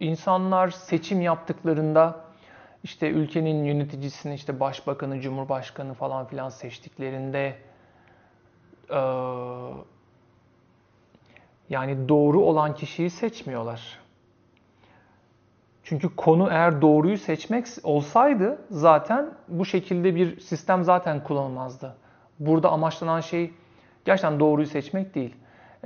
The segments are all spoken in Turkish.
insanlar seçim yaptıklarında işte ülkenin yöneticisini işte başbakanı, cumhurbaşkanı falan filan seçtiklerinde e, yani doğru olan kişiyi seçmiyorlar. Çünkü konu eğer doğruyu seçmek olsaydı zaten bu şekilde bir sistem zaten kullanılmazdı. Burada amaçlanan şey gerçekten doğruyu seçmek değil.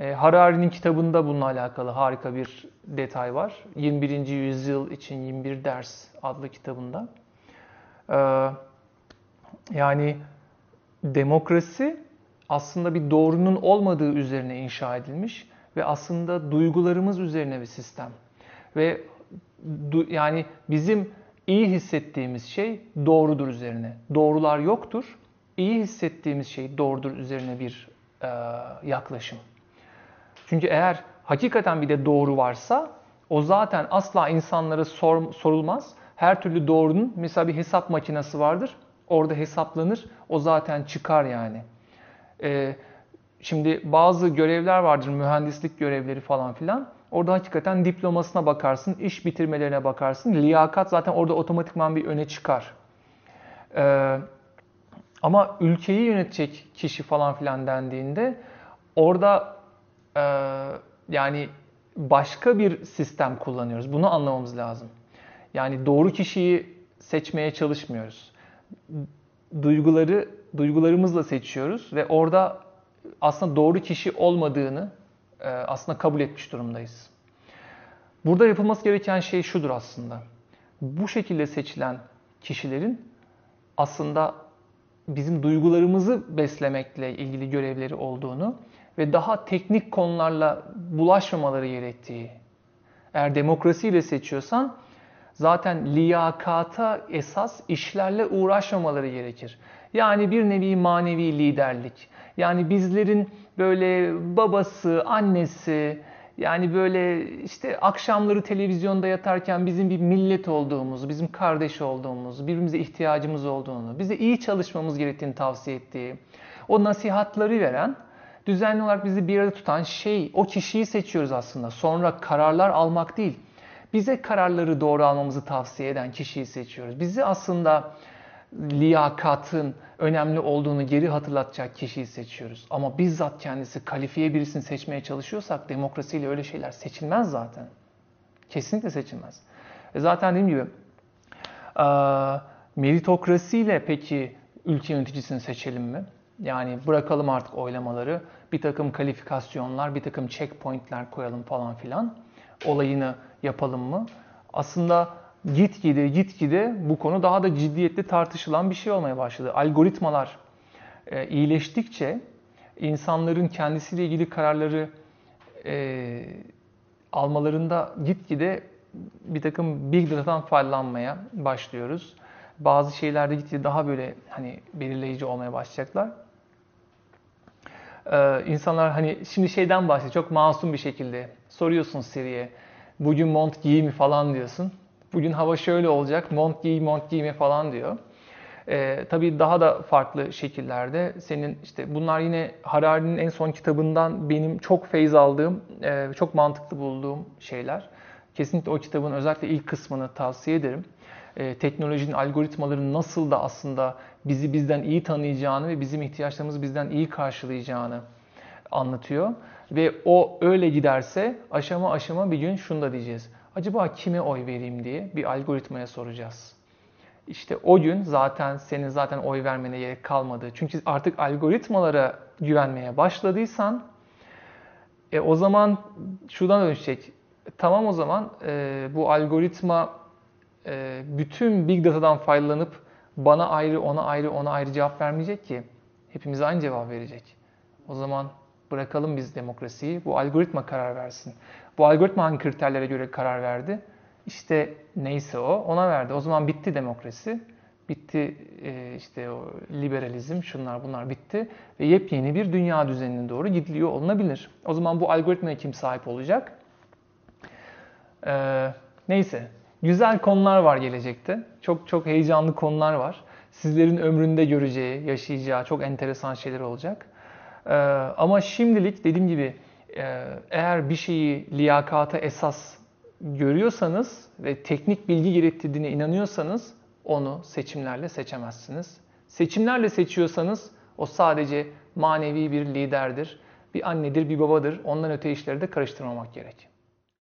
E, Harari'nin kitabında bununla alakalı harika bir detay var. 21. yüzyıl için 21 ders adlı kitabında. E, yani demokrasi aslında bir doğrunun olmadığı üzerine inşa edilmiş ve aslında duygularımız üzerine bir sistem. Ve yani bizim iyi hissettiğimiz şey doğrudur üzerine. Doğrular yoktur. İyi hissettiğimiz şey doğrudur üzerine bir e, yaklaşım. Çünkü eğer hakikaten bir de doğru varsa o zaten asla insanlara sor, sorulmaz. Her türlü doğrunun mesela bir hesap makinesi vardır. Orada hesaplanır. O zaten çıkar yani. Ee, şimdi bazı görevler vardır. Mühendislik görevleri falan filan. Orada hakikaten diplomasına bakarsın, iş bitirmelerine bakarsın. Liyakat zaten orada otomatikman bir öne çıkar. Ee, ama ülkeyi yönetecek kişi falan filan dendiğinde orada yani başka bir sistem kullanıyoruz. Bunu anlamamız lazım. Yani doğru kişiyi seçmeye çalışmıyoruz. Duyguları duygularımızla seçiyoruz ve orada aslında doğru kişi olmadığını e, aslında kabul etmiş durumdayız. Burada yapılması gereken şey şudur aslında. Bu şekilde seçilen kişilerin aslında bizim duygularımızı beslemekle ilgili görevleri olduğunu ve daha teknik konularla bulaşmamaları gerektiği. Eğer demokrasiyle seçiyorsan zaten liyakata esas işlerle uğraşmamaları gerekir. Yani bir nevi manevi liderlik. Yani bizlerin böyle babası, annesi, yani böyle işte akşamları televizyonda yatarken bizim bir millet olduğumuzu, bizim kardeş olduğumuzu, birbirimize ihtiyacımız olduğunu, bize iyi çalışmamız gerektiğini tavsiye ettiği, o nasihatları veren, düzenli olarak bizi bir arada tutan şey, o kişiyi seçiyoruz aslında. Sonra kararlar almak değil, bize kararları doğru almamızı tavsiye eden kişiyi seçiyoruz. Bizi aslında liyakatın önemli olduğunu geri hatırlatacak kişiyi seçiyoruz. Ama bizzat kendisi kalifiye birisini seçmeye çalışıyorsak demokrasiyle öyle şeyler seçilmez zaten. Kesinlikle seçilmez. E zaten dediğim gibi meritokrasiyle peki ülke yöneticisini seçelim mi? Yani bırakalım artık oylamaları, bir takım kalifikasyonlar, bir takım checkpointler koyalım falan filan. Olayını yapalım mı? Aslında gitgide gitgide bu konu daha da ciddiyetli tartışılan bir şey olmaya başladı. Algoritmalar e, iyileştikçe insanların kendisiyle ilgili kararları e, almalarında gitgide bir takım big data'dan faydalanmaya başlıyoruz. Bazı şeylerde gitgide daha böyle hani belirleyici olmaya başlayacaklar. Ee, insanlar hani şimdi şeyden bahsediyor çok masum bir şekilde soruyorsun Siri'ye bugün mont giy mi falan diyorsun. Bugün hava şöyle olacak, mont giy, mont giyme falan diyor. Ee, tabii daha da farklı şekillerde senin işte bunlar yine Harari'nin en son kitabından benim çok feyz aldığım, e, çok mantıklı bulduğum şeyler. Kesinlikle o kitabın özellikle ilk kısmını tavsiye ederim. E, teknolojinin, algoritmaların nasıl da aslında bizi bizden iyi tanıyacağını ve bizim ihtiyaçlarımızı bizden iyi karşılayacağını anlatıyor. Ve o öyle giderse aşama aşama bir gün şunu da diyeceğiz acaba kime oy vereyim diye bir algoritmaya soracağız. İşte o gün zaten senin zaten oy vermene gerek kalmadı. Çünkü artık algoritmalara güvenmeye başladıysan e, o zaman şuradan dönüşecek. Tamam o zaman e, bu algoritma e, bütün big data'dan faydalanıp bana ayrı, ona ayrı, ona ayrı cevap vermeyecek ki. Hepimize aynı cevap verecek. O zaman bırakalım biz demokrasiyi. Bu algoritma karar versin. Bu algoritma hangi kriterlere göre karar verdi? İşte neyse o, ona verdi. O zaman bitti demokrasi. Bitti e, işte o liberalizm, şunlar bunlar bitti. Ve yepyeni bir dünya düzenine doğru gidiliyor olunabilir. O zaman bu algoritmaya kim sahip olacak? Ee, neyse, Güzel konular var gelecekte. Çok çok heyecanlı konular var. Sizlerin ömründe göreceği, yaşayacağı çok enteresan şeyler olacak. Ee, ama şimdilik dediğim gibi e, eğer bir şeyi liyakata esas görüyorsanız ve teknik bilgi gerektirdiğine inanıyorsanız onu seçimlerle seçemezsiniz. Seçimlerle seçiyorsanız o sadece manevi bir liderdir, bir annedir, bir babadır. Ondan öte işleri de karıştırmamak gerek.